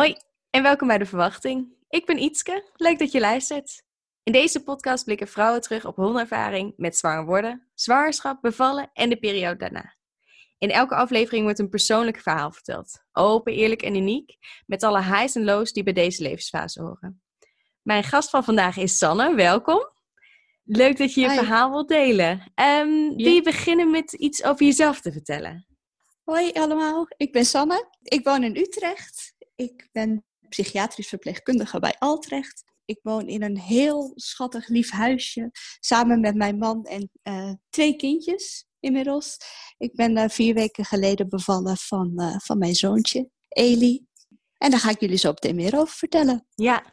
Hoi en welkom bij De Verwachting. Ik ben Ietske, leuk dat je luistert. In deze podcast blikken vrouwen terug op hun ervaring met zwanger worden, zwangerschap, bevallen en de periode daarna. In elke aflevering wordt een persoonlijk verhaal verteld. Open, eerlijk en uniek, met alle highs en lows die bij deze levensfase horen. Mijn gast van vandaag is Sanne, welkom. Leuk dat je je Hi. verhaal wilt delen. Ehm Wil je beginnen met iets over jezelf te vertellen? Hoi allemaal, ik ben Sanne. Ik woon in Utrecht. Ik ben psychiatrisch verpleegkundige bij Altrecht. Ik woon in een heel schattig lief huisje samen met mijn man en eh, twee kindjes inmiddels. Ik ben eh, vier weken geleden bevallen van, eh, van mijn zoontje, Eli. En daar ga ik jullie zo meteen meer over vertellen. Ja.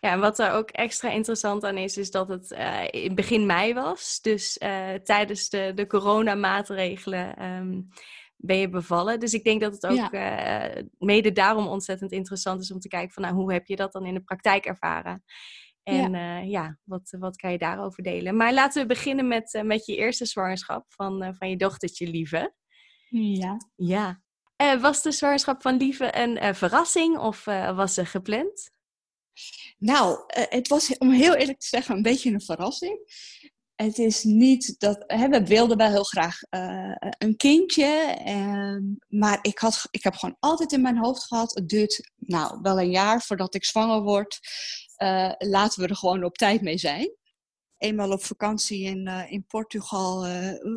ja, en wat er ook extra interessant aan is, is dat het in begin mei was. Dus tijdens de, de coronamaatregelen ehm, ben je bevallen. Dus ik denk dat het ook eh, mede daarom ontzettend interessant is om te kijken van nou, hoe heb je dat dan in de praktijk ervaren? En ja, ja wat, wat kan je daarover delen? Maar laten we beginnen met, uh, met je eerste zwangerschap van, van je dochtertje Lieve. Ja. Ja. Was de zwangerschap van Lieve een verrassing of was ze gepland? Nou, het was om heel eerlijk te zeggen een beetje een verrassing. Het is niet dat. Hè, we wilden wel heel graag uh, een kindje. Um, maar ik, had, ik heb gewoon altijd in mijn hoofd gehad. Het duurt nou wel een jaar voordat ik zwanger word. Uh, laten we er gewoon op tijd mee zijn. Eenmaal op vakantie in, uh, in Portugal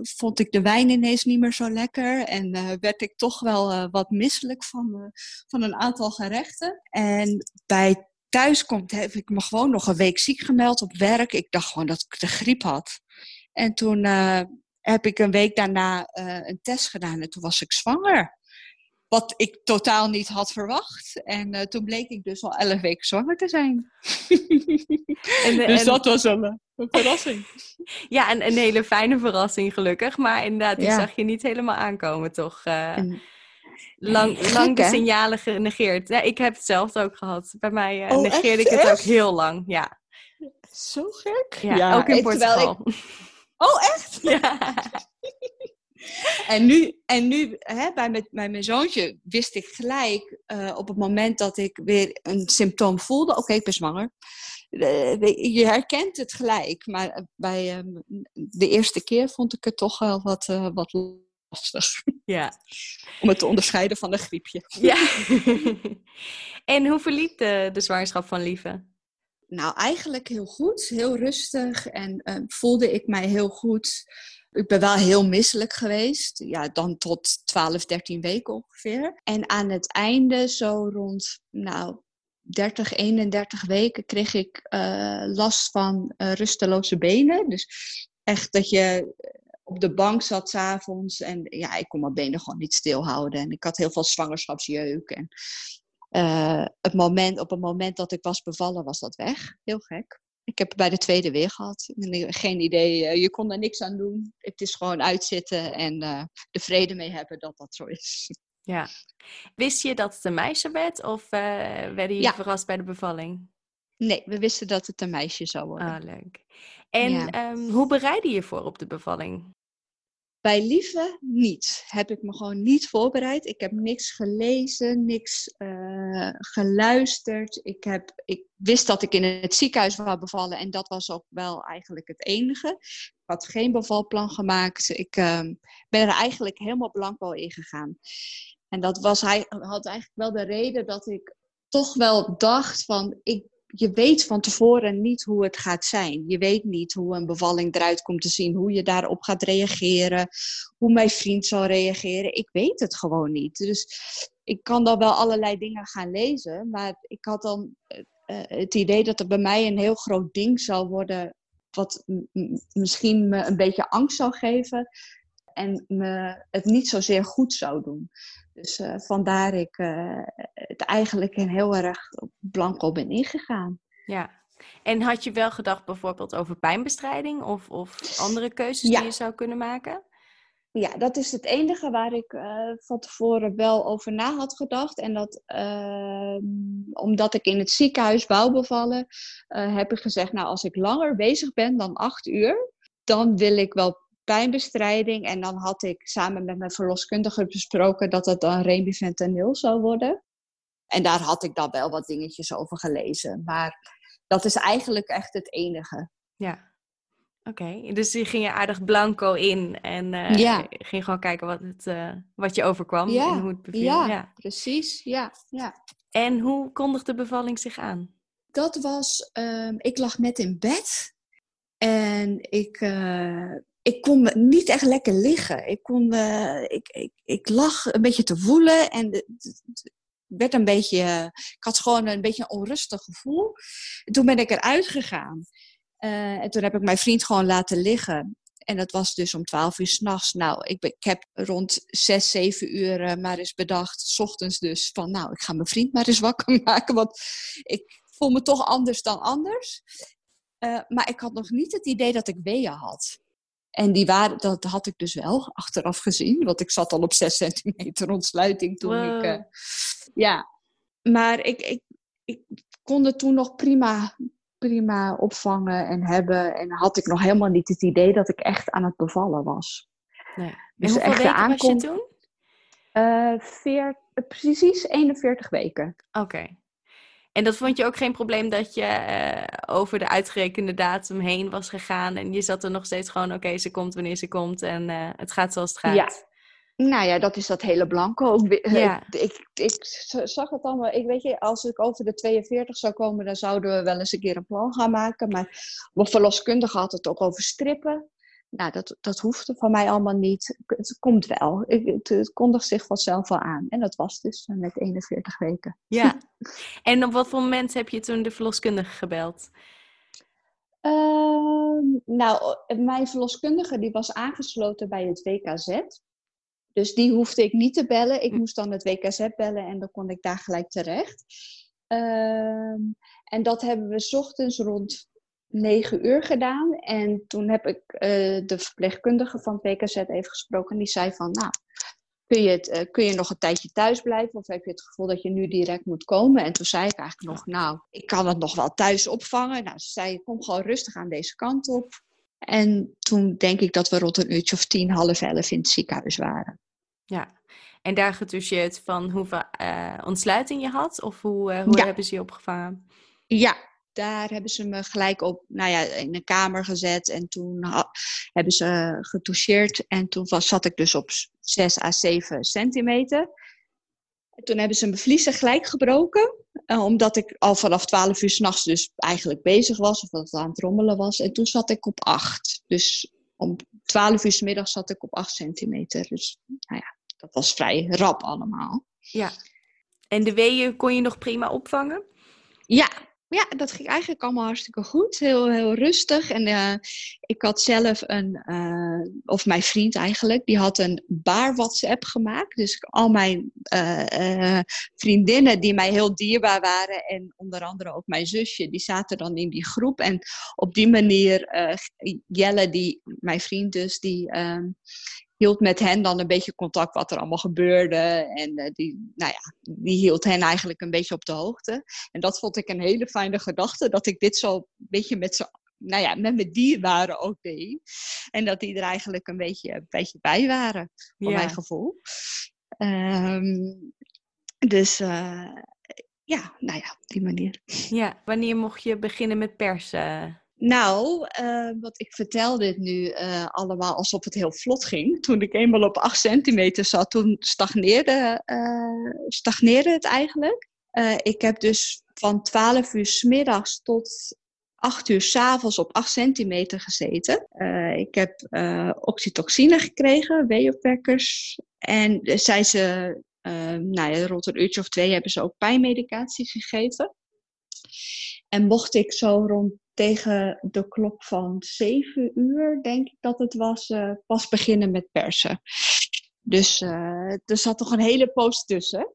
vond ik de wijn ineens niet meer zo lekker. En werd ik toch wel wat misselijk van, van een aantal gerechten. En bij thuiskomt, heb ik me gewoon nog een week ziek gemeld op werk. Ik dacht gewoon dat ik de griep had. En toen uh, heb ik een week daarna uh, een test gedaan en toen was ik zwanger. Wat ik totaal niet had verwacht. En uh, toen bleek ik dus al elf weken zwanger te zijn. en, dus en... dat was een, een verrassing. ja, en een hele fijne verrassing gelukkig. Maar inderdaad, die ja. zag je niet helemaal aankomen, toch? En lang, Gek, lang de signalen genegeerd. Ja, ik heb hetzelfde ook gehad. Bij mij uh, oh, negeerde echt? ik het echt? ook heel lang. Ja. Zo gek. Ja, ja ook in Portugal. Ik... Oh, echt? Ja. en nu, en nu hè, bij, met, bij mijn zoontje wist ik gelijk uh, op het moment dat ik weer een symptoom voelde. Oké, okay, ik ben zwanger. Uh, je herkent het gelijk. Maar bij uh, de eerste keer vond ik het toch wel wat, uh, wat lastig. Ja. Om het te onderscheiden van een griepje. Ja. en hoe verliep de, de zwangerschap van Lieve? Nou, eigenlijk heel goed. Heel rustig. En uh, voelde ik mij heel goed. Ik ben wel heel misselijk geweest. Ja, dan tot 12, 13 weken ongeveer. En aan het einde, zo rond, nou, 30, 31 weken, kreeg ik uh, last van uh, rusteloze benen. Dus echt dat je op de bank zat s'avonds. En ja, ik kon mijn benen gewoon niet stilhouden. En ik had heel veel zwangerschapsjeuk. En uh, het moment, op het moment dat ik was bevallen, was dat weg. Heel gek. Ik heb het bij de tweede weer gehad. Geen idee, uh, je kon er niks aan doen. Het is gewoon uitzitten en uh, er vrede mee hebben dat dat zo is. Ja. Wist je dat het een meisje werd of werden je ja. verrast bij de bevalling? Nee, we wisten dat het een meisje zou worden. Ah, leuk. En ja. um, hoe bereidde je voor op de bevalling? Bij Lieve niet. Heb ik me gewoon niet voorbereid. Ik heb niks gelezen, niks uh, geluisterd. Ik, heb, ik wist dat ik in het ziekenhuis wou bevallen en dat was ook wel eigenlijk het enige. Ik had geen bevalplan gemaakt. Ik uh, ben er eigenlijk helemaal blanco in gegaan. En dat was, hij had eigenlijk wel de reden dat ik toch wel dacht van, ik je weet van tevoren niet hoe het gaat zijn. Je weet niet hoe een bevalling eruit komt te zien, hoe je daarop gaat reageren, hoe mijn vriend zal reageren. Ik weet het gewoon niet. Dus ik kan dan wel allerlei dingen gaan lezen, maar ik had dan uh, het idee dat er bij mij een heel groot ding zou worden, wat misschien me een beetje angst zou geven en me het niet zozeer goed zou doen. Dus uh, vandaar ik uh, het eigenlijk heel erg blanco ben ingegaan. Ja, en had je wel gedacht bijvoorbeeld over pijnbestrijding of, of andere keuzes ja. die je zou kunnen maken? Ja, dat is het enige waar ik uh, van tevoren wel over na had gedacht. En dat ehm, omdat ik in het ziekenhuis wou bevallen, heb ik gezegd, nou als ik langer bezig ben dan acht uur, dan wil ik wel pijnbestrijding. En dan had ik samen met mijn verloskundige besproken dat het dan remifentanil zou worden. En daar had ik dan wel wat dingetjes over gelezen. Maar dat is eigenlijk echt het enige. Ja. Oké, dus je ging je aardig blanco in en uh, ging gewoon kijken wat, het, uh, wat je overkwam ja. en hoe het beviel. Ja, ja, precies. Ja, ja. En hoe kondigde de bevalling zich aan? Dat was, um, ik lag net in bed en ik, uh, ik kon niet echt lekker liggen. Ik, kon, ik, ik, ik lag een beetje te voelen en werd een beetje, ik had gewoon een beetje een onrustig gevoel. En toen ben ik eruit gegaan. Uh, en toen heb ik mijn vriend gewoon laten liggen. En dat was dus om 12 uur s'nachts. Nou, ik, ik, heb rond 6, 7 uur uh, maar eens bedacht, s ochtends dus, van nou, ik ga mijn vriend maar eens wakker maken. Want ik voel me toch anders dan anders. Maar ik had nog niet het idee dat ik weeën had. En die waren, dat had ik dus wel achteraf gezien. Want ik zat al op 6 centimeter ontsluiting toen wow. ik. ja, maar ik, ik, ik kon het toen nog prima prima opvangen en hebben. En had ik nog helemaal niet het idee dat ik echt aan het bevallen was. Nee. Dus hoeveel weken aankom... was je toen? Uh, veer... precies 41 weken. Oké. En dat vond je ook geen probleem dat je uh, over de uitgerekende datum heen was gegaan en je zat er nog steeds gewoon, oké, okay, ze komt wanneer ze komt en uh, het gaat zoals het gaat. Ja, nou ja, dat is dat hele blanco. Ook, ja. ik, ik zag het allemaal. Ik weet je, als ik over de 42 zou komen, dan zouden we wel eens een keer een plan gaan maken. Maar mijn verloskundige had het ook over strippen. Nou, dat, dat hoefde van mij allemaal niet. Het komt wel. Het, het kondigt zich vanzelf wel aan. En dat was dus met 41 weken. Ja. En op wat voor moment heb je toen de verloskundige gebeld? Uh, nou, mijn verloskundige die was aangesloten bij het WKZ. Dus die hoefde ik niet te bellen. Ik hm. moest dan het WKZ bellen en dan kon ik daar gelijk terecht. Uh, en dat hebben we s ochtends rond 9 uur gedaan. En toen heb ik uh, de verpleegkundige van het WKZ even gesproken. Die zei van, nou, kun je, het, uh, kun je nog een tijdje thuis blijven? Of heb je het gevoel dat je nu direct moet komen? En toen zei ik eigenlijk nog, nou, ik kan het nog wel thuis opvangen. Nou, ze zei, kom gewoon rustig aan deze kant op. En toen denk ik dat we rond een uurtje of tien, half elf in het ziekenhuis waren. Ja, en daar getoucheerd van hoeveel uh, ontsluiting je had? Of hoe, hoe ja. hebben ze je opgevangen? Ja, daar hebben ze me gelijk op, nou ja, in een kamer gezet. En toen hebben ze getoucheerd. En toen was, zat ik dus op 6 à 7 centimeter. En toen hebben ze mijn vliezen gelijk gebroken. Uh, omdat ik al vanaf 12 uur s'nachts dus eigenlijk bezig was. Of dat het aan het rommelen was. En toen zat ik op 8. Dus om 12 uur s middag zat ik op 8 centimeter. Dus nou ja, dat was vrij rap allemaal. Ja. En de weeën kon je nog prima opvangen? Ja, ja, dat ging eigenlijk allemaal hartstikke goed. Heel, heel rustig. En uh, ik had zelf een, uh, of mijn vriend eigenlijk, die had een baar WhatsApp gemaakt. Dus al mijn uh, vriendinnen die mij heel dierbaar waren, en onder andere ook mijn zusje, die zaten dan in die groep. En op die manier, Jelle, die, mijn vriend dus, die ehm, hield met hen dan een beetje contact wat er allemaal gebeurde. En uh, die, nou ja, die hield hen eigenlijk een beetje op de hoogte. En dat vond ik een hele fijne gedachte, dat ik dit zo een beetje met ze nou ja, met mijn dierbaren ook deed. En dat die er eigenlijk een beetje, een beetje bij waren, voor ja. mijn gevoel. Um, dus uh, ja, nou ja, op die manier. Ja, wanneer mocht je beginnen met persen? Nou, uh, wat ik vertel dit nu uh, allemaal alsof het heel vlot ging. Toen ik eenmaal op 8 centimeter zat, toen stagneerde, uh, stagneerde het eigenlijk. ik heb dus van 12 uur s middags tot 8 uur s avonds op 8 centimeter gezeten. ik heb oxytocine gekregen, weeopwekkers. En zijn ze, nou ja, rond een uurtje of twee hebben ze ook pijnmedicatie gegeven. En mocht ik zo rond tegen de klok van zeven uur, denk ik dat het was, uh, pas beginnen met persen. Dus uh, er zat toch een hele poos tussen.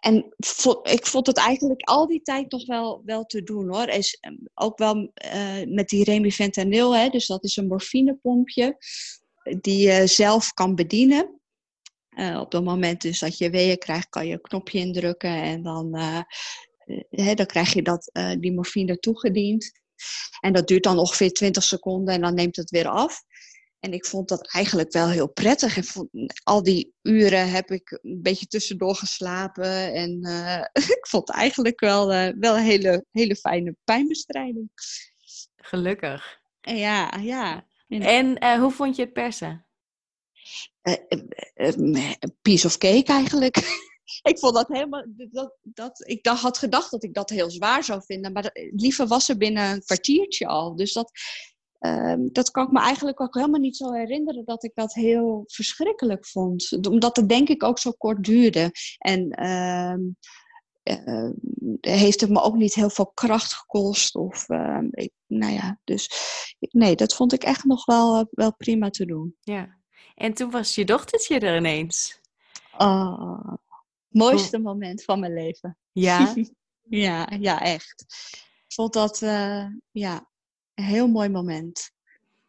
En ik vond het eigenlijk al die tijd nog wel, wel te doen hoor. Is, ehm, ook wel uh, met die remifentanil, hè, dus dat is een morfinepompje die je zelf kan bedienen. Op het moment dus dat je weeën krijgt, kan je een knopje indrukken en dan, dan krijg je dat, die morfine toegediend. En dat duurt dan ongeveer 20 seconden en dan neemt het weer af. En ik vond dat eigenlijk wel heel prettig. En vond, al die uren heb ik een beetje tussendoor geslapen. En uh, ik vond eigenlijk wel, uh, wel een hele, hele fijne pijnbestrijding. Gelukkig. Ja, ja. En uh, hoe vond je het persen? piece of cake eigenlijk. ik vond dat helemaal. Dat, dat, ik dacht, had gedacht dat ik dat heel zwaar zou vinden. Maar liever was er binnen een kwartiertje al. Dus dat, um, dat kan ik me eigenlijk ook helemaal niet zo herinneren dat ik dat heel verschrikkelijk vond. Omdat het denk ik ook zo kort duurde. En um, uh, heeft het me ook niet heel veel kracht gekost. Of, uh, ik, nou ja, dus nee, dat vond ik echt nog wel, wel prima te doen. Ja. En toen was je dochtertje er ineens. Oh, mooiste oh. moment van mijn leven. Ja? ja, ja, echt. Ik vond dat uh, ja, een heel mooi moment.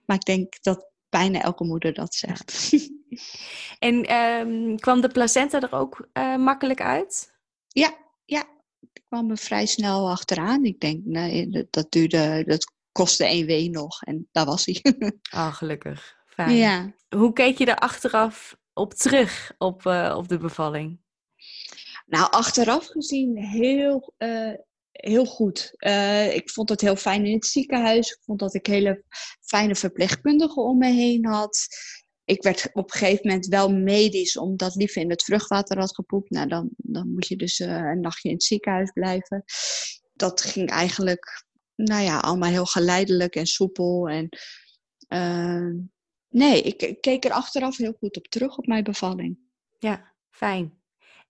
Maar ik denk dat bijna elke moeder dat zegt. en um, kwam de placenta er ook uh, makkelijk uit? Ja, ja. Ik kwam er vrij snel achteraan. Ik denk, nee, dat duurde, dat kostte één wee nog en daar was hij. oh, gelukkig. Fijn. Ja. Hoe keek je er achteraf op terug op, uh, op de bevalling? Nou, achteraf gezien heel, uh, heel goed. Uh, ik vond het heel fijn in het ziekenhuis. Ik vond dat ik hele fijne verpleegkundigen om me heen had. Ik werd op een gegeven moment wel medisch, omdat Lieve in het vruchtwater had gepoept. Nou, dan, dan moet je dus uh, een nachtje in het ziekenhuis blijven. Dat ging eigenlijk, nou ja, allemaal heel geleidelijk en soepel. En nee, ik keek er achteraf heel goed op terug op mijn bevalling. Ja, fijn.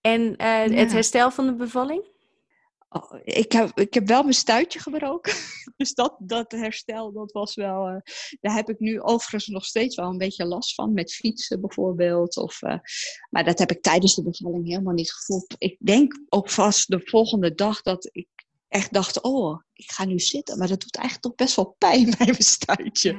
En uh, ja. het herstel van de bevalling? Oh, ik, heb, ik heb wel mijn stuitje gebroken. Dus dat, dat herstel, dat was wel. Uh, daar heb ik nu overigens nog steeds wel een beetje last van. Met fietsen bijvoorbeeld. Of, uh, maar dat heb ik tijdens de bevalling helemaal niet gevoeld. Ik denk ook vast de volgende dag dat ik echt dacht: oh, ik ga nu zitten. Maar dat doet eigenlijk toch best wel pijn bij mijn stuitje.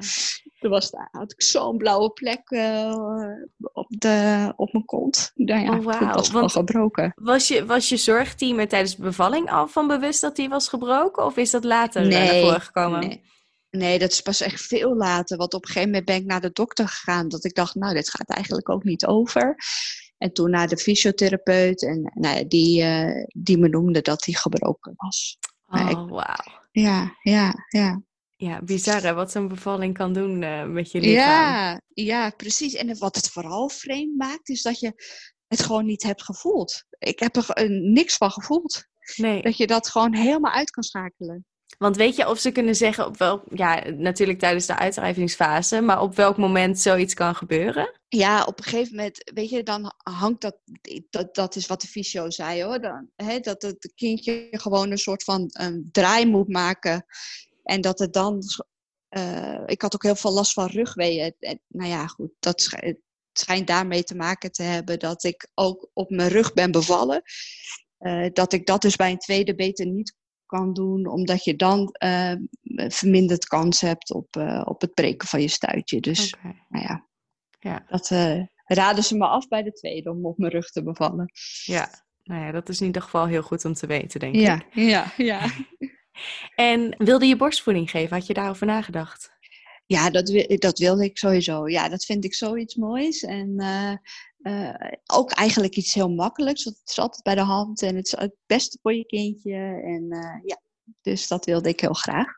Toen was, had ik zo'n blauwe plek uh, op, de, op mijn kont. Nou ja, oh, wow. was wel gebroken. Was je, was je zorgteam er tijdens de bevalling al van bewust dat die was gebroken? Of is dat later nee, naar voren gekomen? Nee. nee, dat is pas echt veel later. Want op een gegeven moment ben ik naar de dokter gegaan. Dat ik dacht, nou, dit gaat eigenlijk ook niet over. En toen naar de fysiotherapeut. En nou, die, uh, die me noemde dat die gebroken was. Oh, wauw. Ja, ja, ja. Ja, bizar hè, wat zo'n bevalling kan doen uh, met je lichaam. Ja, ja, precies. En wat het vooral vreemd maakt, is dat je het gewoon niet hebt gevoeld. Ik heb er niks van gevoeld. Nee. Dat je dat gewoon helemaal uit kan schakelen. Want weet je of ze kunnen zeggen op welk, ja, natuurlijk tijdens de uitdrijvingsfase, maar op welk moment zoiets kan gebeuren? Ja, op een gegeven moment, weet je, dan hangt dat, dat, dat is wat de fysio zei hoor, dan, hè, dat het kindje gewoon een soort van um, draai moet maken en dat het dan, uh, ik had ook heel veel last van rugweeën. En, nou ja, goed, dat schijnt, schijnt daarmee te maken te hebben dat ik ook op mijn rug ben bevallen. Uh, dat ik dat dus bij een tweede beter niet kan doen, omdat je dan uh, verminderd kans hebt op, uh, op het breken van je stuitje. Dus okay. nou ja, ja. dat uh, raden ze me af bij de tweede om op mijn rug te bevallen. Ja, nou ja, dat is in ieder geval heel goed om te weten, denk ja, ik. Ja, ja. en wilde je borstvoeding geven? Had je daarover nagedacht? Ja, dat, dat wilde ik sowieso. Ja, dat vind ik zoiets moois. En uh, uh, ook eigenlijk iets heel makkelijks. Want het is altijd bij de hand en het is het beste voor je kindje. En uh, ja, dus dat wilde ik heel graag.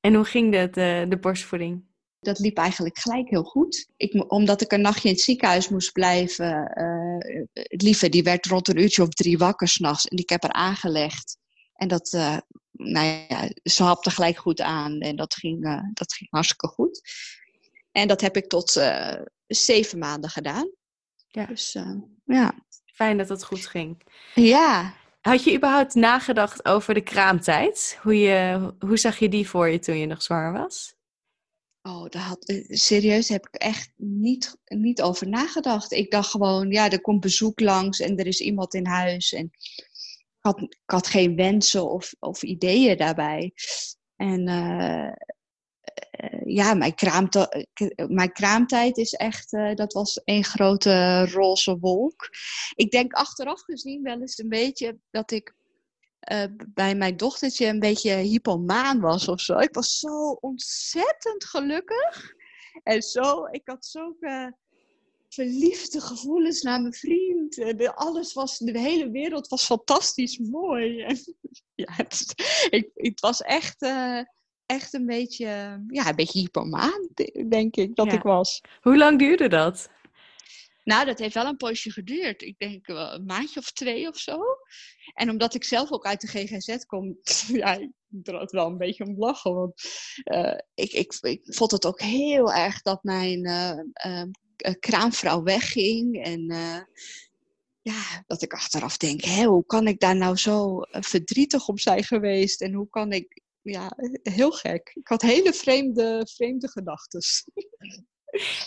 En hoe ging dat, de borstvoeding? Dat liep eigenlijk gelijk heel goed. Ik, omdat ik een nachtje in het ziekenhuis moest blijven. het lieve, die werd rond een uurtje of drie wakker s'nachts. En ik heb er aangelegd. En dat, uh, nou ja, ze hapte gelijk goed aan en dat ging, uh, dat ging hartstikke goed. En dat heb ik tot uh, zeven maanden gedaan. Ja. Dus ja. Fijn dat het goed ging. Ja. Had je überhaupt nagedacht over de kraamtijd? Hoe, je, hoe zag je die voor je toen je nog zwaar was? Oh, daar had, serieus heb ik echt niet, niet over nagedacht. Ik dacht gewoon, ja, er komt bezoek langs en er is iemand in huis. En had, ik had geen wensen of, of ideeën daarbij. En uh, ja, mijn, mijn kraamtijd is echt, uh, dat was één grote roze wolk. Ik denk achteraf gezien wel eens een beetje dat ik uh, bij mijn dochtertje een beetje hypomaan was of zo. Ik was zo ontzettend gelukkig. En zo, ik had zulke verliefde gevoelens naar mijn vriend. De, alles was, de hele wereld was fantastisch mooi. Ja, het, ik, het was echt, uh, echt een beetje, ja, een beetje hypomaan, denk ik, dat ik was. Hoe lang duurde dat? Nou, dat heeft wel een poosje geduurd. Ik denk wel een maandje of twee of zo. En omdat ik zelf ook uit de GGZ kom, ja, ik er wel een beetje om lachen. Want uh, ik, ik, vond het ook heel erg dat mijn uh, kraamvrouw wegging. En ja, dat ik achteraf denk, hé, hoe kan ik daar nou zo verdrietig om zijn geweest? En hoe kan ik, ja, heel gek. Ik had hele vreemde, vreemde gedachten.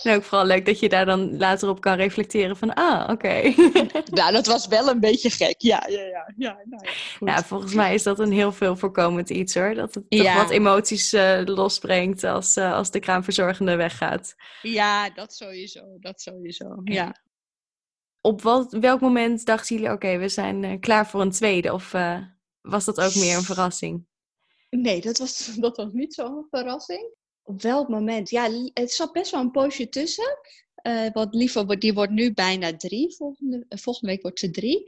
En ook vooral leuk dat je daar dan later op kan reflecteren van, ah, oké. nou, dat was wel een beetje gek. Ja, ja, ja. Ja, nou ja, volgens mij is dat een heel veel voorkomend iets hoor. Dat het toch wat emoties uh, losbrengt als, uh, als de kraamverzorgende weggaat. Ja, dat sowieso. Dat sowieso, ja. Op wat, welk moment dachten jullie, oké, we zijn uh, klaar voor een tweede? Of was dat ook meer een verrassing? Nee, dat was, dat was niet zo'n verrassing op welk moment? Ja, het zat best wel een poosje tussen. Uh, want liever, die wordt nu bijna drie. Volgende, eh, volgende week wordt ze drie.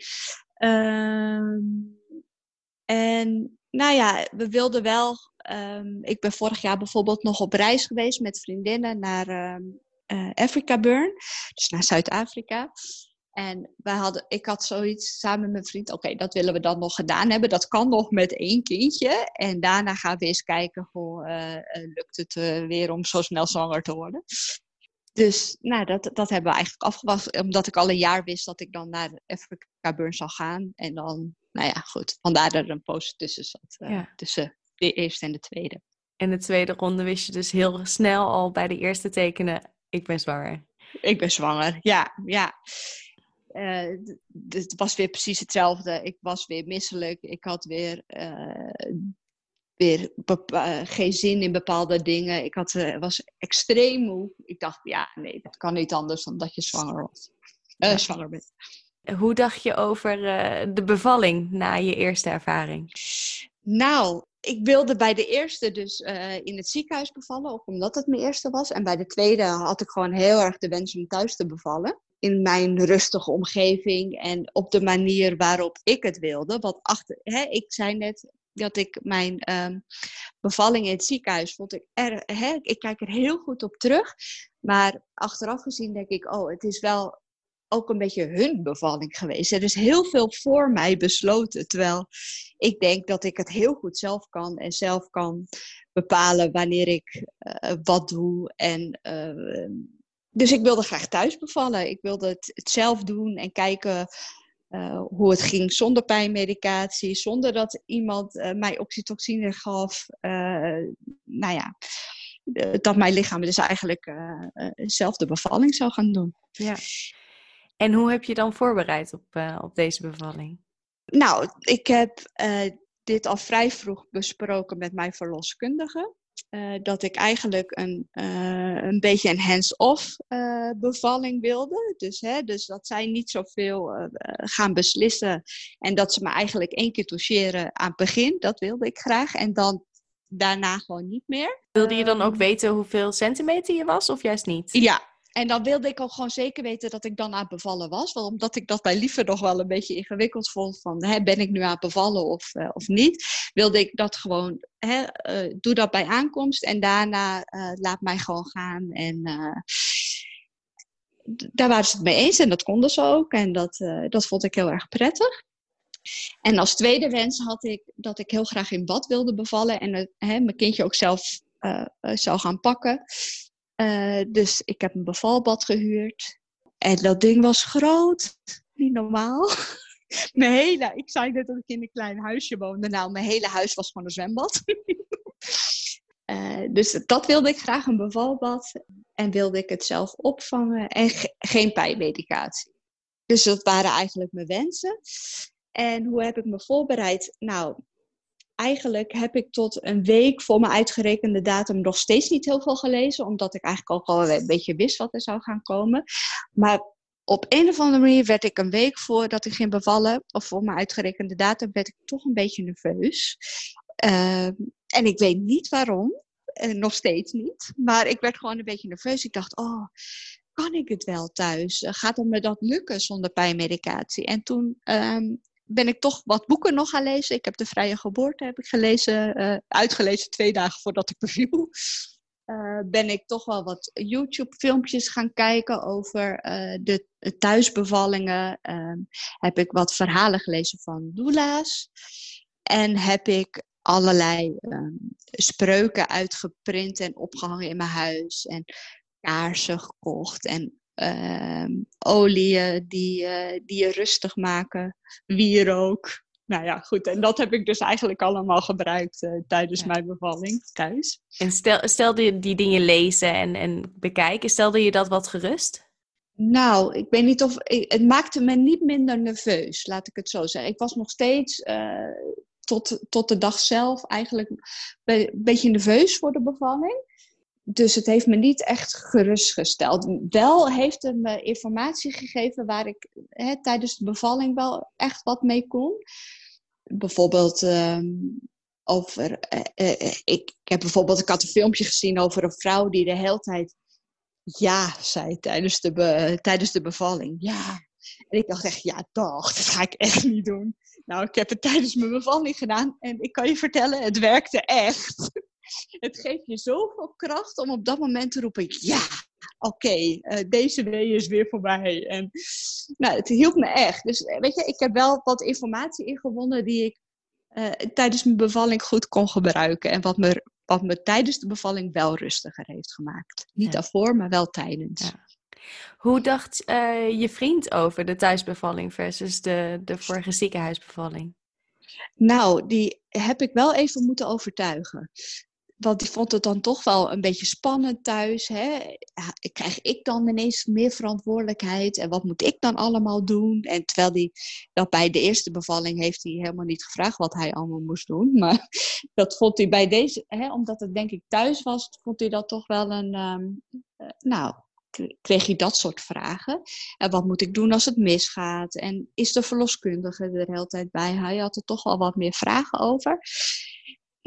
Ehm, en nou ja, we wilden wel. Um, ik ben vorig jaar bijvoorbeeld nog op reis geweest met vriendinnen naar um, uh, Africa Burn, dus naar Zuid-Afrika. En wij hadden, ik had zoiets samen met mijn vriend, oké, dat willen we dan nog gedaan hebben. Dat kan nog met één kindje. En daarna gaan we eens kijken hoe uh, lukt het uh, weer om zo snel zwanger te worden. Dus nou, dat, dat hebben we eigenlijk afgewacht, omdat ik al een jaar wist dat ik dan naar Afrika Burn zou gaan. En dan, nou ja, goed, vandaar dat er een post tussen zat, uh, tussen de eerste en de tweede. En de tweede ronde wist je dus heel snel al bij de eerste tekenen, ik ben zwanger. Ik ben zwanger, ja, ja. Uh, het was weer precies hetzelfde. Ik was weer misselijk. Ik had weer, uh, weer uh, geen zin in bepaalde dingen. Ik had, was extreem moe. Ik dacht, ja, nee, dat kan niet anders dan dat je zwanger was. zwanger bent. Hoe dacht je over de bevalling na je eerste ervaring? Nou, ik wilde bij de eerste dus in het ziekenhuis bevallen, ook omdat het mijn eerste was. En bij de tweede had ik gewoon heel erg de wens om thuis te bevallen in mijn rustige omgeving en op de manier waarop ik het wilde. Want achter, hè, ik zei net dat ik mijn um, bevalling in het ziekenhuis vond ik er, hè, ik kijk er heel goed op terug. Maar achteraf gezien denk ik, oh, het is wel ook een beetje hun bevalling geweest. Er is heel veel voor mij besloten. Terwijl ik denk dat ik het heel goed zelf kan en zelf kan bepalen wanneer ik uh, wat doe en uh, dus ik wilde graag thuis bevallen. Ik wilde het, het zelf doen en kijken uh, hoe het ging zonder pijnmedicatie, zonder dat iemand uh, mij oxytocine gaf. Uh, nou ja, dat mijn lichaam dus eigenlijk zelf de bevalling zou gaan doen. Ja. En hoe heb je dan voorbereid op, op deze bevalling? Nou, ik heb dit al vrij vroeg besproken met mijn verloskundige. Uh, dat ik eigenlijk een, uh, een beetje een hands-off uh, bevalling wilde. Dus, hè, dus dat zij niet zoveel gaan beslissen. En dat ze me eigenlijk één keer toucheren aan het begin. Dat wilde ik graag. En dan daarna gewoon niet meer. Wilde je dan ook weten hoeveel centimeter je was of juist niet? Ja, en dan wilde ik ook gewoon zeker weten dat ik dan aan bevallen was. Want omdat ik dat bij Lieve nog wel een beetje ingewikkeld vond. Van, hè, ben ik nu aan bevallen of, uh, of niet? Wilde ik dat gewoon, hè, uh, doe dat bij aankomst. En daarna uh, laat mij gewoon gaan. En daar waren ze het mee eens. En dat konden ze ook. En dat, dat vond ik heel erg prettig. En als tweede wens had ik dat ik heel graag in bad wilde bevallen. En hè, mijn kindje ook zelf zou gaan pakken. Uh, dus ik heb een bevalbad gehuurd. En dat ding was groot. Niet normaal. mijn hele, ik zei net dat ik in een klein huisje woonde. Nou, mijn hele huis was gewoon een zwembad. uh, dus dat wilde ik graag, een bevalbad. En wilde ik het zelf opvangen. En ge geen pijnmedicatie. Dus dat waren eigenlijk mijn wensen. En hoe heb ik me voorbereid? Nou, eigenlijk heb ik tot een week voor mijn uitgerekende datum nog steeds niet heel veel gelezen, omdat ik eigenlijk ook al een beetje wist wat er zou gaan komen. Maar op een of andere manier werd ik een week voordat ik ging bevallen, of voor mijn uitgerekende datum, werd ik toch een beetje nerveus. Uh, en ik weet niet waarom. nog steeds niet. Maar ik werd gewoon een beetje nerveus. Ik dacht, oh, kan ik het wel thuis? Gaat het me dat lukken zonder pijnmedicatie? En toen ehm, ben ik toch wat boeken nog gaan lezen. Ik heb De Vrije Geboorte heb ik gelezen, uh, uitgelezen twee dagen voordat ik beviel. Uh, ben ik toch wel wat YouTube-filmpjes gaan kijken over uh, de thuisbevallingen. Ehm, heb ik wat verhalen gelezen van doula's. En heb ik allerlei ehm, spreuken uitgeprint en opgehangen in mijn huis. En kaarsen gekocht. En oliën die, uh, die je rustig maken, wierook. Nou ja, goed. En dat heb ik dus eigenlijk allemaal gebruikt uh, tijdens ja. mijn bevalling thuis. En stel, stelde je die dingen lezen en, en bekijken, stelde je dat wat gerust? Nou, ik weet niet of. Het maakte me niet minder nerveus, laat ik het zo zeggen. Ik was nog steeds uh, tot, tot de dag zelf eigenlijk een beetje nerveus voor de bevalling dus het heeft me niet echt gerustgesteld. Wel heeft het me informatie gegeven waar ik hè, tijdens de bevalling wel echt wat mee kon. Bijvoorbeeld ehm, over. Uh, uh, ik, heb bijvoorbeeld, ik had een filmpje gezien over een vrouw die de hele tijd ja zei tijdens de, tijdens de bevalling. Ja. En ik dacht echt, ja, toch, dat ga ik echt niet doen. Nou, ik heb het tijdens mijn bevalling gedaan en ik kan je vertellen, het werkte echt het geeft je zoveel kracht om op dat moment te roepen: ja, oké, okay, uh, eh, deze wee is weer voorbij. En nou, het hielp me echt. Dus eh, weet je, ik heb wel wat informatie ingewonnen die ik uh, tijdens mijn bevalling goed kon gebruiken. En wat me, wat me tijdens de bevalling wel rustiger heeft gemaakt. Niet ja. daarvoor, maar wel tijdens. Ja. Hoe dacht uh, je vriend over de thuisbevalling versus de, de vorige ziekenhuisbevalling? Nou, die heb ik wel even moeten overtuigen want die vond het dan toch wel een beetje spannend thuis. Hè? Krijg ik dan ineens meer verantwoordelijkheid? En wat moet ik dan allemaal doen? En terwijl hij dat bij de eerste bevalling heeft hij helemaal niet gevraagd wat hij allemaal moest doen. Maar dat vond hij bij deze, hè, omdat het denk ik thuis was, vond hij dat toch wel een. Um, nou, kreeg hij dat soort vragen. En wat moet ik doen als het misgaat? En is de verloskundige er de hele tijd bij? Hij had er toch wel wat meer vragen over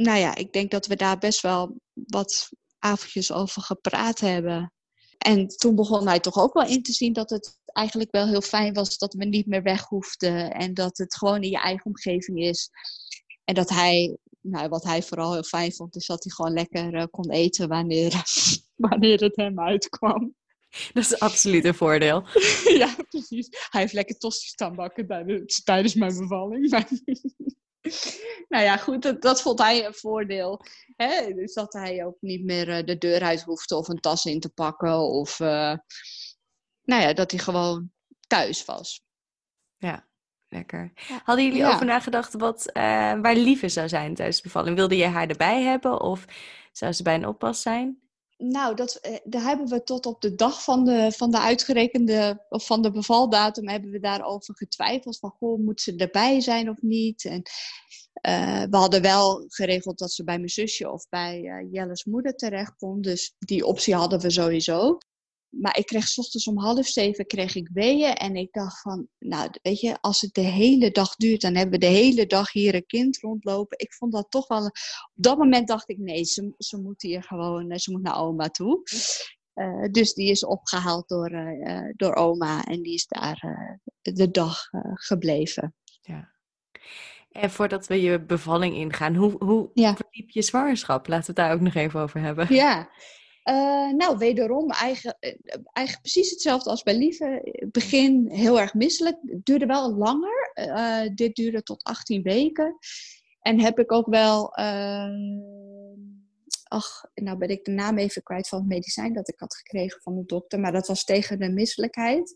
nou ja, ik denk dat we daar best wel wat avondjes over gepraat hebben. En toen begon hij toch ook wel in te zien dat het eigenlijk wel heel fijn was dat we niet meer weg hoefden. En dat het gewoon in je eigen omgeving is. En dat hij, nou, wat hij vooral heel fijn vond, is dat hij gewoon lekker uh, kon eten wanneer, wanneer het hem uitkwam. Dat is absoluut een voordeel. ja, precies. Hij heeft lekker tosti's staan bakken tijdens, tijdens mijn bevalling. nou ja, goed, dat, dat, vond hij een voordeel. Hè? Dus dat hij ook niet meer uh, de deur uit hoefde of een tas in te pakken. Of uh, nou ja, dat hij gewoon thuis was. Ja, lekker. Hadden jullie ja. over nagedacht wat, uh, waar Lieve zou zijn tijdens de bevalling? Wilde je haar erbij hebben of zou ze bij een oppas zijn? Nou, dat, daar hebben we tot op de dag van de, van de uitgerekende, of van de bevaldatum, hebben we daarover getwijfeld. Van, goh, moet ze erbij zijn of niet? En uh, we hadden wel geregeld dat ze bij mijn zusje of bij uh, Jelle's moeder terecht kon. Dus die optie hadden we sowieso. Maar ik kreeg s ochtends om half zeven kreeg ik weeën. En ik dacht van, nou weet je, als het de hele dag duurt, dan hebben we de hele dag hier een kind rondlopen. Ik vond dat toch wel. Op dat moment dacht ik, nee, ze, ze moet hier gewoon, eh, ze moet naar oma toe. Uh, dus die is opgehaald door, uh, door oma en die is daar uh, de dag gebleven. Ja. En voordat we je bevalling ingaan, hoe, hoe ja. verliep je zwangerschap? Laten we het daar ook nog even over hebben. Ja, uh, nou, wederom eigen, eh, precies hetzelfde als bij Lieve. Begin heel erg misselijk. Duurde wel langer. Uh, dit duurde tot 18 weken. En heb ik ook wel ach, nou ben ik de naam even kwijt van het medicijn dat ik had gekregen van de dokter. Maar dat was tegen de misselijkheid.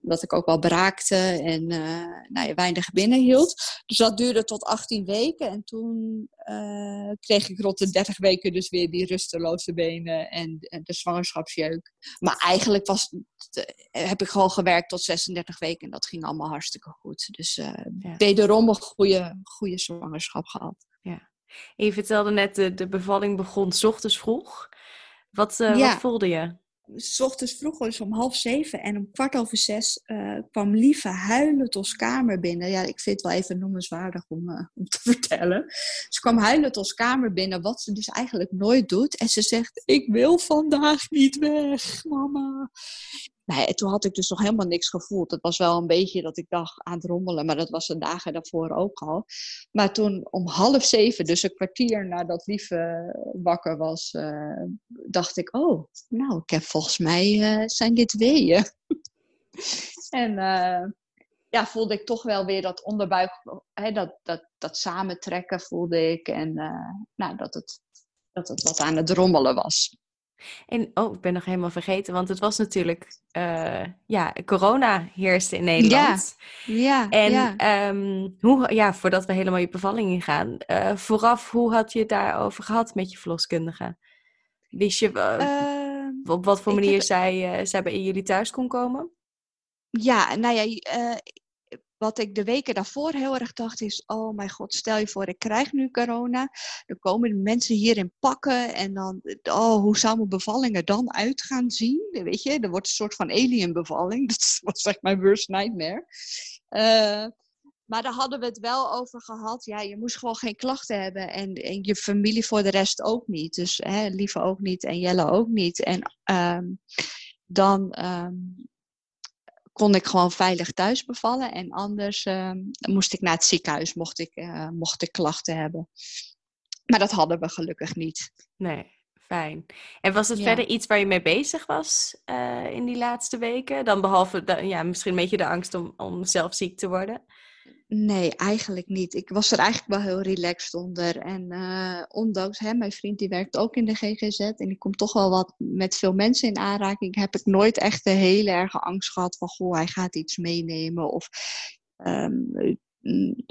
Omdat ik ook wel braakte en uh, nou ja, weinig binnenhield. Dus dat duurde tot 18 weken. En toen uh, kreeg ik rond de 30 weken dus weer die rusteloze benen en, en de zwangerschapsjeuk. Maar eigenlijk was, heb ik gewoon gewerkt tot 36 weken en dat ging allemaal hartstikke goed. Dus uh, ja. wederom een goede, goede zwangerschap gehad. En je vertelde net, de, de bevalling begon s ochtends vroeg. Wat, uh, wat voelde je? s ochtends vroeg, dus om half zeven en om kwart over zes uh, kwam Lieve huilend ons kamer binnen. Ja, ik vind het wel even noemenswaardig om, uh, om te vertellen. Ze kwam huilend ons kamer binnen, wat ze dus eigenlijk nooit doet. En ze zegt, ik wil vandaag niet weg, mama. Nee, toen had ik dus nog helemaal niks gevoeld. Het was wel een beetje dat ik dacht aan het rommelen, maar dat was de dagen daarvoor ook al. Maar toen om half zeven, dus een kwartier nadat Lieve wakker was, uh, dacht ik, oh, nou, ik heb volgens mij uh, zijn dit weeën. en ja, voelde ik toch wel weer dat onderbuik, hè, dat, dat, dat samentrekken voelde ik. En nou, dat, het, dat het wat aan het rommelen was. En oh, ik ben nog helemaal vergeten, want het was natuurlijk, uh, ja, corona heerste in Nederland. Ja, ja. En ja. Um, hoe, ja, voordat we helemaal je bevalling ingaan, uh, vooraf, hoe had je het daarover gehad met je verloskundige? Wist je uh, op wat voor manier heb... zij, zij bij jullie thuis kon komen? Ja, nou ja, wat ik de weken daarvoor heel erg dacht is, oh mijn god, stel je voor, ik krijg nu corona. Dan komen mensen hier in pakken en dan, oh, hoe zou mijn bevalling er dan uit gaan zien? Weet je, er wordt een soort van alien bevalling. Dat was echt mijn worst nightmare. Uh, maar daar hadden we het wel over gehad. Ja, je moest gewoon geen klachten hebben. En, en je familie voor de rest ook niet. Dus hè, Lieve ook niet en Jelle ook niet. En um, dan um, kon ik gewoon veilig thuis bevallen. En anders uh, moest ik naar het ziekenhuis, mocht ik, uh, mocht ik klachten hebben. Maar dat hadden we gelukkig niet. Nee, fijn. En was het ja. verder iets waar je mee bezig was uh, in die laatste weken? Dan behalve de, ja, misschien een beetje de angst om, om zelf ziek te worden? Nee, eigenlijk niet. Ik was er eigenlijk wel heel relaxed onder. En uh, ondanks hem, mijn vriend die werkt ook in de GGZ en die komt toch wel wat met veel mensen in aanraking, heb ik nooit echt een hele erge angst gehad van goh, hij gaat iets meenemen of um,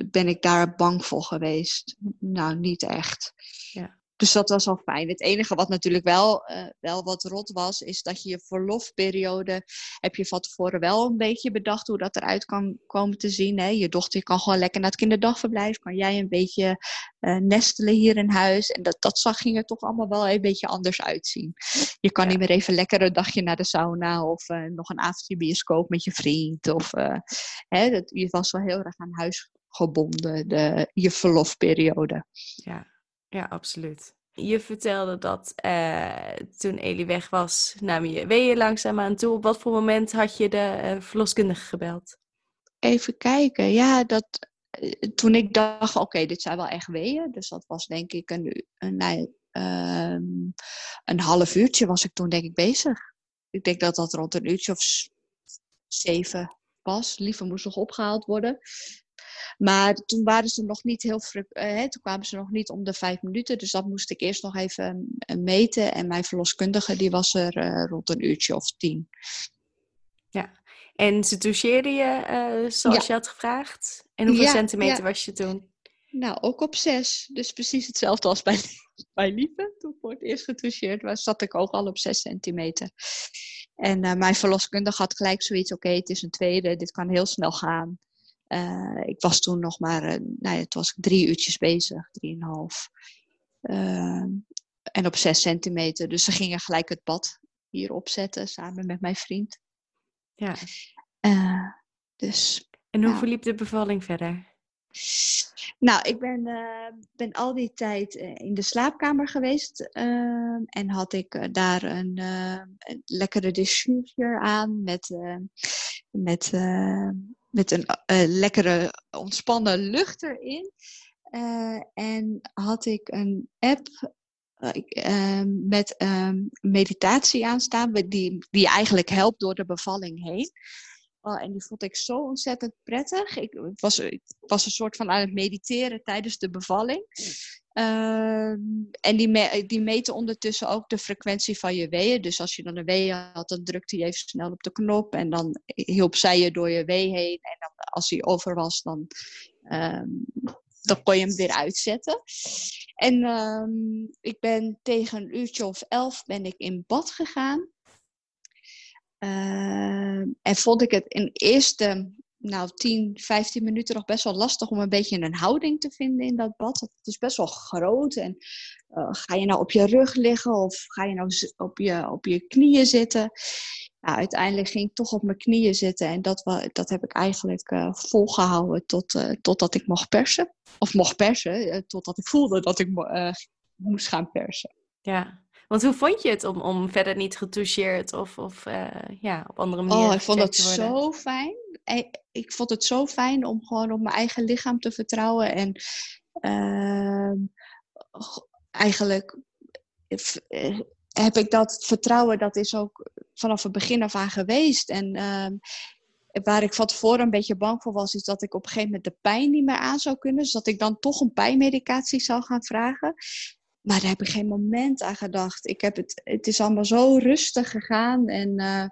ben ik daar bang voor geweest. Nou, niet echt. Ja. Dus dat was al fijn. Het enige wat natuurlijk wel, uh, wel wat rot was, is dat je je verlofperiode, heb je van tevoren wel een beetje bedacht hoe dat eruit kan komen te zien. Hè? Je dochter kan gewoon lekker naar het kinderdagverblijf, kan jij een beetje uh, nestelen hier in huis. En dat, dat zag, ging er toch allemaal wel een beetje anders uitzien. Je kan ja. niet meer even lekker een dagje naar de sauna of uh, nog een avondje bioscoop met je vriend. Of, hè, dat, je was wel heel erg aan huis gebonden, de, je verlofperiode. Ja. Ja, absoluut. Je vertelde dat uh, toen Elie weg was, nam je weeën langzaam aan toe. Op wat voor moment had je de uh, verloskundige gebeld? Even kijken. Ja, dat, uh, toen ik dacht, oké, okay, dit zijn wel echt weeën. Dus dat was denk ik een, een, nee, um, een half uurtje was ik toen denk ik bezig. Ik denk dat dat rond een uurtje of zeven was. Liever moest nog opgehaald worden. Maar toen waren ze nog niet heel uh, toen kwamen ze nog niet om de vijf minuten. Dus dat moest ik eerst nog even uh, meten. En mijn verloskundige die was er uh, rond een uurtje of tien. Ja, en ze toucheerde je zoals ja. je had gevraagd. En hoeveel ja, centimeter ja. was je toen? Nou, ook op zes. Dus precies hetzelfde als bij, bij Lieve. Toen ik voor het eerst getoucheerd was, zat ik ook al op zes centimeter. En mijn verloskundige had gelijk zoiets, oké, okay, het is een tweede, dit kan heel snel gaan. Uh, ik was toen nog maar, uh, nou ja, toen was ik drie uurtjes bezig, drieënhalf. Uh, en op zes centimeter. Dus ze gingen gelijk het bad hier opzetten samen met mijn vriend. Ja. dus. En hoe nou. verliep de bevalling verder? Nou, ik ben, ben al die tijd in de slaapkamer geweest en had ik daar een, een lekkere diffuser aan met, met met een uh, lekkere ontspannen lucht erin. Uh, en had ik een app met meditatie aanstaan, die, die eigenlijk helpt door de bevalling heen. En die vond ik zo ontzettend prettig. Ik was, was een soort van aan het mediteren tijdens de bevalling. Uh, en die, die meten ondertussen ook de frequentie van je weeën. Dus als je dan een wee had, dan drukte je even snel op de knop. En dan hielp zij je door je wee heen. En dan, als hij over was, dan, um, dan kon je hem weer uitzetten. En um, ik ben tegen een uurtje of elf ben ik in bad gegaan. Uh, en vond ik het in eerste nou, 10, 15 minuten nog best wel lastig om een beetje een houding te vinden in dat bad. Het is best wel groot. En uh, ga je nou op je rug liggen of ga je nou op je, op je knieën zitten? Nou, uiteindelijk ging ik toch op mijn knieën zitten. En dat, dat heb ik eigenlijk uh, volgehouden tot, uh, totdat ik mocht persen. Of mocht persen, totdat ik voelde dat ik moest gaan persen. Ja, want hoe vond je het om, om verder niet getoucheerd of, of ja, op andere manieren Oh, ik vond het zo fijn ik vond het zo fijn om gewoon op mijn eigen lichaam te vertrouwen. En uh, eigenlijk eh, heb ik dat vertrouwen, dat is ook vanaf het begin af aan geweest. En uh, waar ik van tevoren een beetje bang voor was, is dat ik op een gegeven moment de pijn niet meer aan zou kunnen. Dus dat ik dan toch een pijnmedicatie zou gaan vragen. Maar daar heb ik geen moment aan gedacht. Ik heb het, het is allemaal zo rustig gegaan. En uh,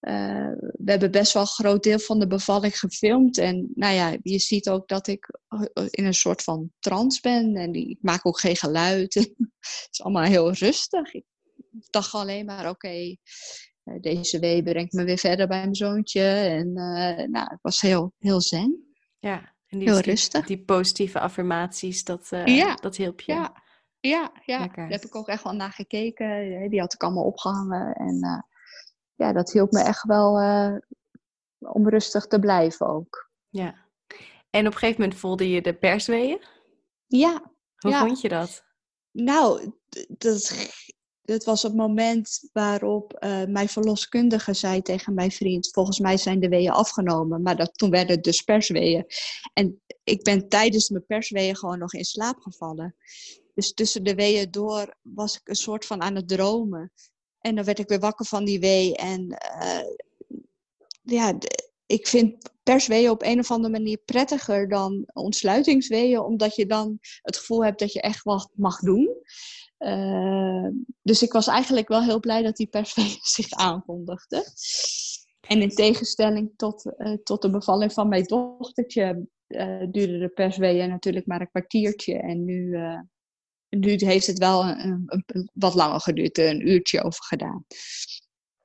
uh, we hebben best wel een groot deel van de bevalling gefilmd. En nou ja, je ziet ook dat ik eh, in een soort van trance ben. En ik maak ook geen geluid. het is allemaal heel rustig. Ik dacht alleen maar, oké, okay, deze wee brengt me weer verder bij mijn zoontje. En uh, nou, het was heel, heel zen. Ja, en die, heel rustig. Die, positieve affirmaties, dat, ja. dat hielp je. Ja, ja, ja. daar heb ik ook echt wel naar gekeken. Die had ik allemaal opgehangen. En ja, dat hielp me echt wel uh, om rustig te blijven ook. Ja. En op een gegeven moment voelde je de persweeën? Ja. Hoe vond je dat? Nou, dat, dat was het moment waarop uh, mijn verloskundige zei tegen mijn vriend: Volgens mij zijn de weeën afgenomen. Maar dat, toen werden het dus persweeën. En ik ben tijdens mijn persweeën gewoon nog in slaap gevallen. Dus tussen de weeën door was ik een soort van aan het dromen. En dan werd ik weer wakker van die wee. En uh, ja, ik vind persweeën op een of andere manier prettiger dan ontsluitingsweeën, omdat je dan het gevoel hebt dat je echt wat mag doen. Uh, dus ik was eigenlijk wel heel blij dat die persweeën zich aankondigde. En in tegenstelling tot, uh, tot de bevalling van mijn dochtertje uh, duurde de persweeën natuurlijk maar een kwartiertje. En nu nu heeft het wel een, een, wat langer geduurd, een uurtje over gedaan.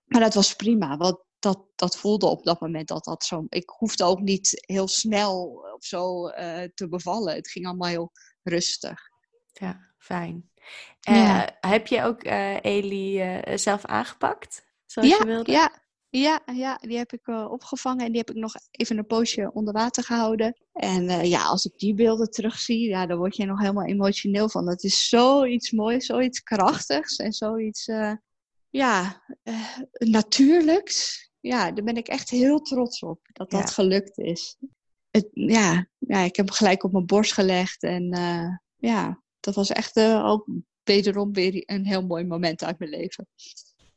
Maar dat was prima, want dat, dat voelde op dat moment dat dat zo. Ik hoefde ook niet heel snel of zo uh, te bevallen. Het ging allemaal heel rustig. Ja, fijn. Uh, Heb je ook uh, Eli zelf aangepakt? Zoals ja, je wilde? Ja, ja, ja, die heb ik uh, opgevangen en die heb ik nog even een poosje onder water gehouden. En uh, ja, als ik die beelden terugzie, ja, dan word je nog helemaal emotioneel van. Dat is zoiets moois, zoiets krachtigs en zoiets, uh, ja, natuurlijks. Ja, daar ben ik echt heel trots op dat dat gelukt is. Het, ja, ja, ik heb hem gelijk op mijn borst gelegd en ja, dat was echt ook wederom weer een heel mooi moment uit mijn leven.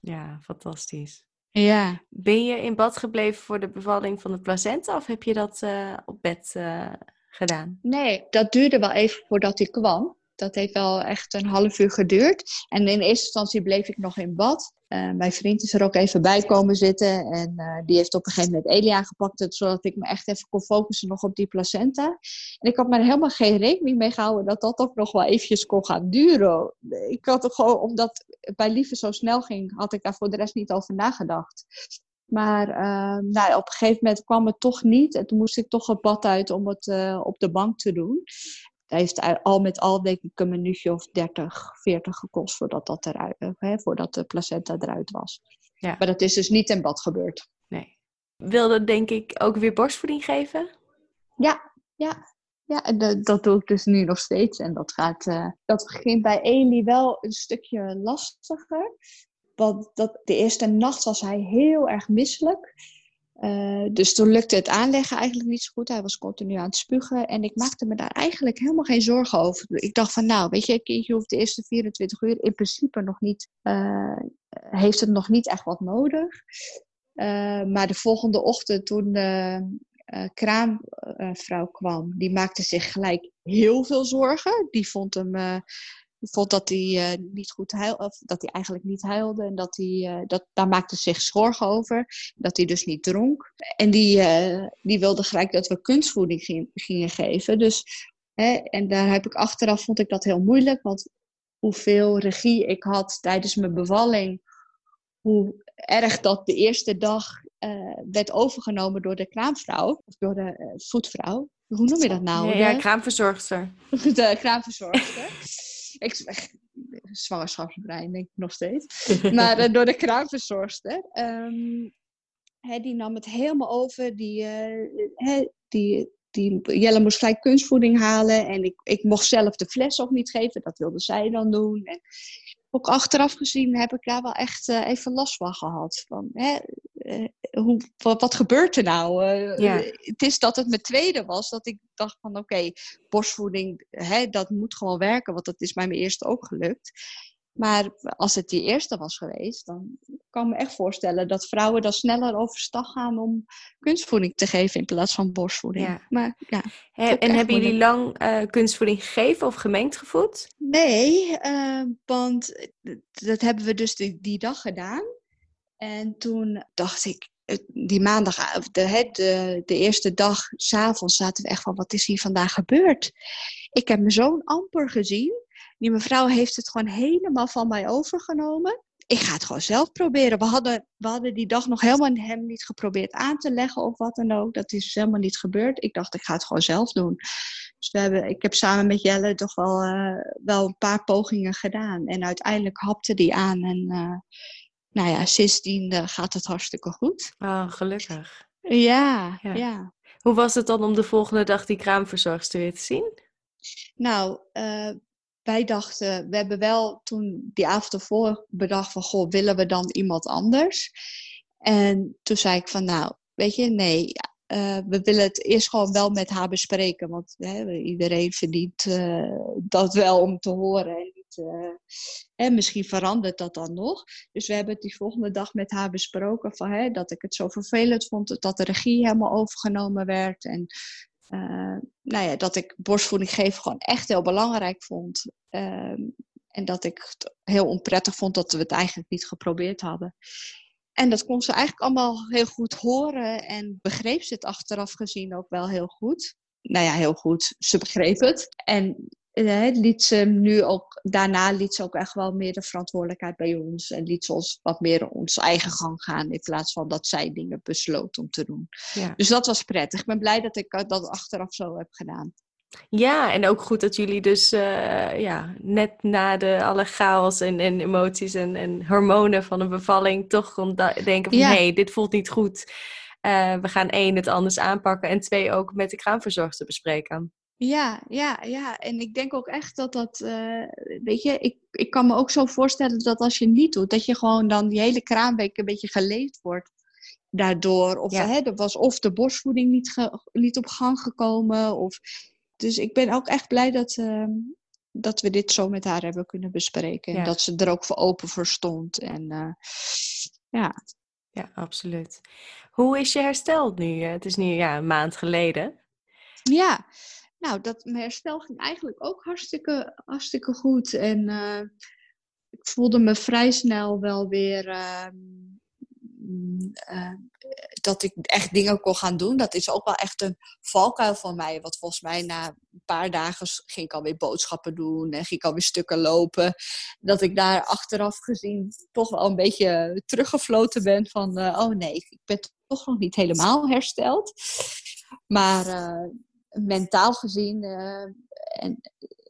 Ja, fantastisch. Ja. Ben je in bad gebleven voor de bevalling van de placenta of heb je dat uh, op bed uh, gedaan? Nee, dat duurde wel even voordat hij kwam. Dat heeft wel echt een half uur geduurd. En in eerste instantie bleef ik nog in bad. Uh, mijn vriend is er ook even bij komen zitten. En uh, die heeft op een gegeven moment Elia gepakt. Zodat ik me echt even kon focussen nog op die placenta. En ik had maar helemaal geen rekening mee gehouden dat dat ook nog wel eventjes kon gaan duren. Ik had er gewoon, omdat het bij Lieve zo snel ging, had ik daar voor de rest niet over nagedacht. Maar uh, nou, op een gegeven moment kwam het toch niet. En toen moest ik toch het bad uit om het uh, op de bank te doen. Heeft al met al denk ik een minuutje of 30, 40 gekost voordat, dat eruit, eh, hè, voordat de placenta eruit was. Ja. Maar dat is dus niet in bad gebeurd. Nee. Wilde denk ik ook weer borstvoeding geven? Ja, ja. Ja, en de, dat doe ik dus nu nog steeds. En dat, gaat, uh, dat begint bij Eli wel een stukje lastiger. Want dat, de eerste nacht was hij heel erg misselijk. Uh, dus toen lukte het aanleggen eigenlijk niet zo goed. Hij was continu aan het spugen. En ik maakte me daar eigenlijk helemaal geen zorgen over. Ik dacht van nou, weet je, kindje hoeft de eerste 24 uur in principe nog niet... Uh, heeft het nog niet echt wat nodig. Uh, maar de volgende ochtend toen de kraamvrouw kwam... die maakte zich gelijk heel veel zorgen. Die vond hem vond dat hij uh, niet goed huilde, of dat hij eigenlijk niet huilde. En dat hij, uh, dat, daar maakte zich zorgen over. Dat hij dus niet dronk. En die, uh, die wilde gelijk dat we kunstvoeding ging, gingen geven. Dus, hè, en daar heb ik achteraf, vond ik dat heel moeilijk. Want hoeveel regie ik had tijdens mijn bevalling. Hoe erg dat de eerste dag werd overgenomen door de kraamvrouw, of door de voetvrouw. Hoe noem je dat nou? Ja, ja kraamverzorgster. De kraamverzorgster. Ik, zwangerschapsbrein, denk ik nog steeds. maar door de kraamverzorgster. Um, die nam het helemaal over. Die, uh, die, die, Jelle moest gelijk kunstvoeding halen. En ik, ik mocht zelf de fles ook niet geven. Dat wilde zij dan doen. En ook achteraf gezien heb ik daar wel echt uh, even last van gehad. Van, hè, uh, hoe, wat, wat, gebeurt er nou? Uh, het is dat het mijn tweede was, dat ik dacht van oké, okay, borstvoeding, hè, dat moet gewoon werken. Want dat is bij mijn eerste ook gelukt. Maar als het die eerste was geweest, dan kan ik me echt voorstellen dat vrouwen dan sneller overstag gaan om kunstvoeding te geven in plaats van borstvoeding. Ja. Maar, ja, en hebben jullie lang uh, kunstvoeding gegeven of gemengd gevoed? Nee, uh, want dat hebben we dus die, die dag gedaan. En toen dacht ik, die maandag, de, de, de eerste dag, s'avonds zaten we echt van, wat is hier vandaag gebeurd? Ik heb mijn zoon amper gezien. Die mevrouw heeft het gewoon helemaal van mij overgenomen. Ik ga het gewoon zelf proberen. We hadden, we hadden die dag nog helemaal hem niet geprobeerd aan te leggen of wat dan ook. Dat is dus helemaal niet gebeurd. Ik dacht, ik ga het gewoon zelf doen. Dus we hebben, ik heb samen met Jelle toch wel, uh, wel een paar pogingen gedaan. En uiteindelijk hapte die aan. En uh, nou ja, sindsdien uh, gaat het hartstikke goed. Oh, gelukkig. Ja, ja, ja. Hoe was het dan om de volgende dag die kraamverzorgster weer te zien? Nou, wij dachten, we hebben wel toen die avond ervoor bedacht van, goh, willen we dan iemand anders? En toen zei ik van, nou, weet je, nee, uh, we willen het eerst gewoon wel met haar bespreken. Want hè, iedereen verdient uh, dat wel om te horen. En niet, uh, hè, misschien verandert dat dan nog. Dus we hebben het die volgende dag met haar besproken. Van, hè, dat ik het zo vervelend vond dat de regie helemaal overgenomen werd. En uh, nou ja, dat ik borstvoeding geven gewoon echt heel belangrijk vond. Uh, en dat ik het heel onprettig vond dat we het eigenlijk niet geprobeerd hadden. En dat kon ze eigenlijk allemaal heel goed horen en begreep ze het achteraf gezien ook wel heel goed. Nou ja, heel goed. Ze begreep het. En eh, liet ze nu ook, daarna liet ze ook echt wel meer de verantwoordelijkheid bij ons. En liet ze ons wat meer ons eigen gang gaan. In plaats van dat zij dingen besloot om te doen. Ja. Dus dat was prettig. Ik ben blij dat ik dat achteraf zo heb gedaan. Ja, en ook goed dat jullie dus uh, ja, net na de alle chaos en, en emoties en, en hormonen van een bevalling toch denken van hey, dit voelt niet goed. Uh, we gaan één, het anders aanpakken en twee, ook met de kraamverzorgster bespreken. Ja, ja, ja. En ik denk ook echt dat dat, uh, weet je, ik, ik kan me ook zo voorstellen dat als je niet doet, dat je gewoon dan die hele kraamweek een beetje geleefd wordt daardoor. Of, hè, er was of de borstvoeding niet, ge, niet op gang gekomen. Of, dus ik ben ook echt blij dat, uh, dat we dit zo met haar hebben kunnen bespreken. En dat ze er ook voor open voor stond. En uh, ja. Ja, absoluut. Hoe is je hersteld nu? Het is nu ja, een maand geleden. Ja, nou, dat, mijn herstel ging eigenlijk ook hartstikke, hartstikke goed. En uh, ik voelde me vrij snel wel weer uh, uh, dat ik echt dingen kon gaan doen. Dat is ook wel echt een valkuil van mij. Want volgens mij na een paar dagen ging ik alweer boodschappen doen en ging ik alweer stukken lopen. Dat ik daar achteraf gezien toch wel een beetje teruggefloten ben van, oh nee, ik ben toch nog niet helemaal hersteld. Maar mentaal gezien uh, en,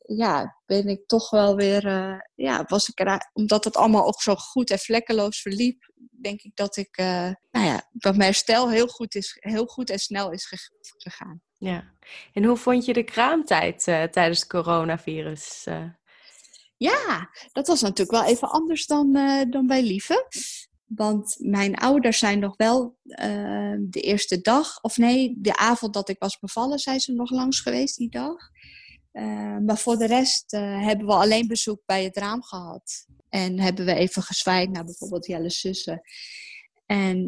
ja, ben ik toch wel weer, uh, ja, was ik er, omdat het allemaal ook zo goed en vlekkeloos verliep, denk ik dat ik, uh, nou ja, dat mijn herstel heel goed, is, heel goed en snel is gegaan. Ja, en hoe vond je de kraamtijd tijdens het coronavirus? Ja, dat was natuurlijk wel even anders dan, dan bij Lieve. Want mijn ouders zijn nog wel uh, de eerste dag, of nee, de avond dat ik was bevallen, zijn ze nog langs geweest die dag. Uh, maar voor de rest uh, hebben we alleen bezoek bij het raam gehad. En hebben we even gezwaaid naar bijvoorbeeld Jelle zussen. En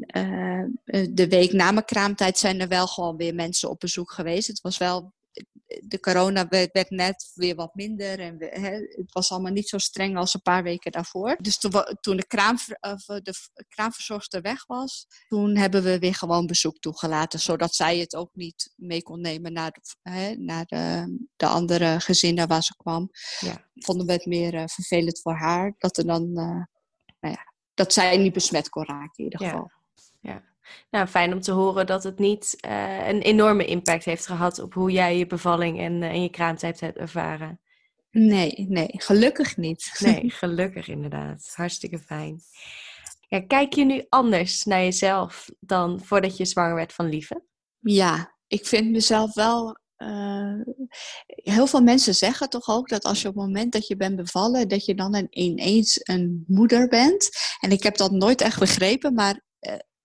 de week na mijn kraamtijd zijn er wel gewoon weer mensen op bezoek geweest. Het was wel de corona werd, net weer wat minder. En hè, het was allemaal niet zo streng als een paar weken daarvoor. Dus toen, toen de, kraam, de kraamverzorgster weg was, toen hebben we weer gewoon bezoek toegelaten. Zodat zij het ook niet mee kon nemen naar de, hè, naar de, de andere gezinnen waar ze kwam. Ja. Vonden we het meer uh, vervelend voor haar. Dat er dan, uh, nou ja, dat zij niet besmet kon raken in ieder geval. Ja. Nou, fijn om te horen dat het niet uh, een enorme impact heeft gehad op hoe jij je bevalling en, en je kraamtijd hebt ervaren. Nee, nee, gelukkig niet. Nee, gelukkig inderdaad. Hartstikke fijn. Ja, kijk je nu anders naar jezelf dan voordat je zwanger werd van Lieve? Ja, ik vind mezelf wel. Uh, heel veel mensen zeggen toch ook dat als je op het moment dat je bent bevallen, dat je dan ineens een moeder bent. En ik heb dat nooit echt begrepen, maar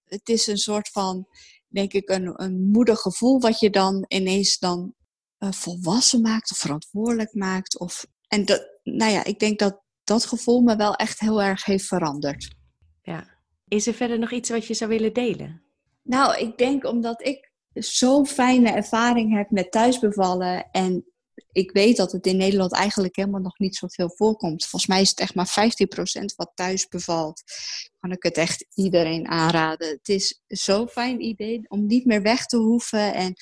het is een soort van, denk ik, een, een moedergevoel wat je dan ineens dan uh, volwassen maakt of verantwoordelijk maakt. Of, en dat, nou ja, ik denk dat dat gevoel me wel echt heel erg heeft veranderd. Ja. Is er verder nog iets wat je zou willen delen? Nou, ik denk omdat ik zo'n fijne ervaring heb met thuisbevallen en ik weet dat het in Nederland eigenlijk helemaal nog niet zoveel voorkomt. Volgens mij is het echt maar 15% wat thuis bevalt. Kan ik het echt iedereen aanraden. Het is zo'n fijn idee om niet meer weg te hoeven en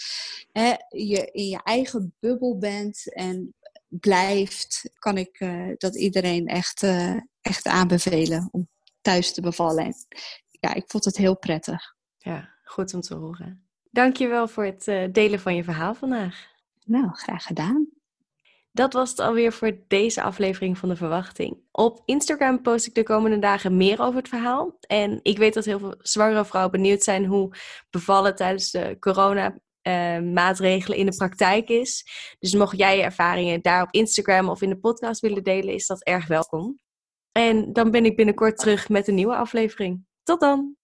hè, je in je eigen bubbel bent en blijft. Kan ik uh, dat iedereen echt, uh, echt aanbevelen om thuis te bevallen. En ja, ik vond het heel prettig. Ja, goed om te horen. Dankjewel voor het uh, delen van je verhaal vandaag. Nou, graag gedaan. Dat was het alweer voor deze aflevering van de verwachting. Op Instagram post ik de komende dagen meer over het verhaal. En ik weet dat heel veel zwangere vrouwen benieuwd zijn hoe bevallen tijdens de corona uh, maatregelen in de praktijk is. Dus mocht jij je ervaringen daar op Instagram of in de podcast willen delen, is dat erg welkom. En dan ben ik binnenkort terug met een nieuwe aflevering. Tot dan!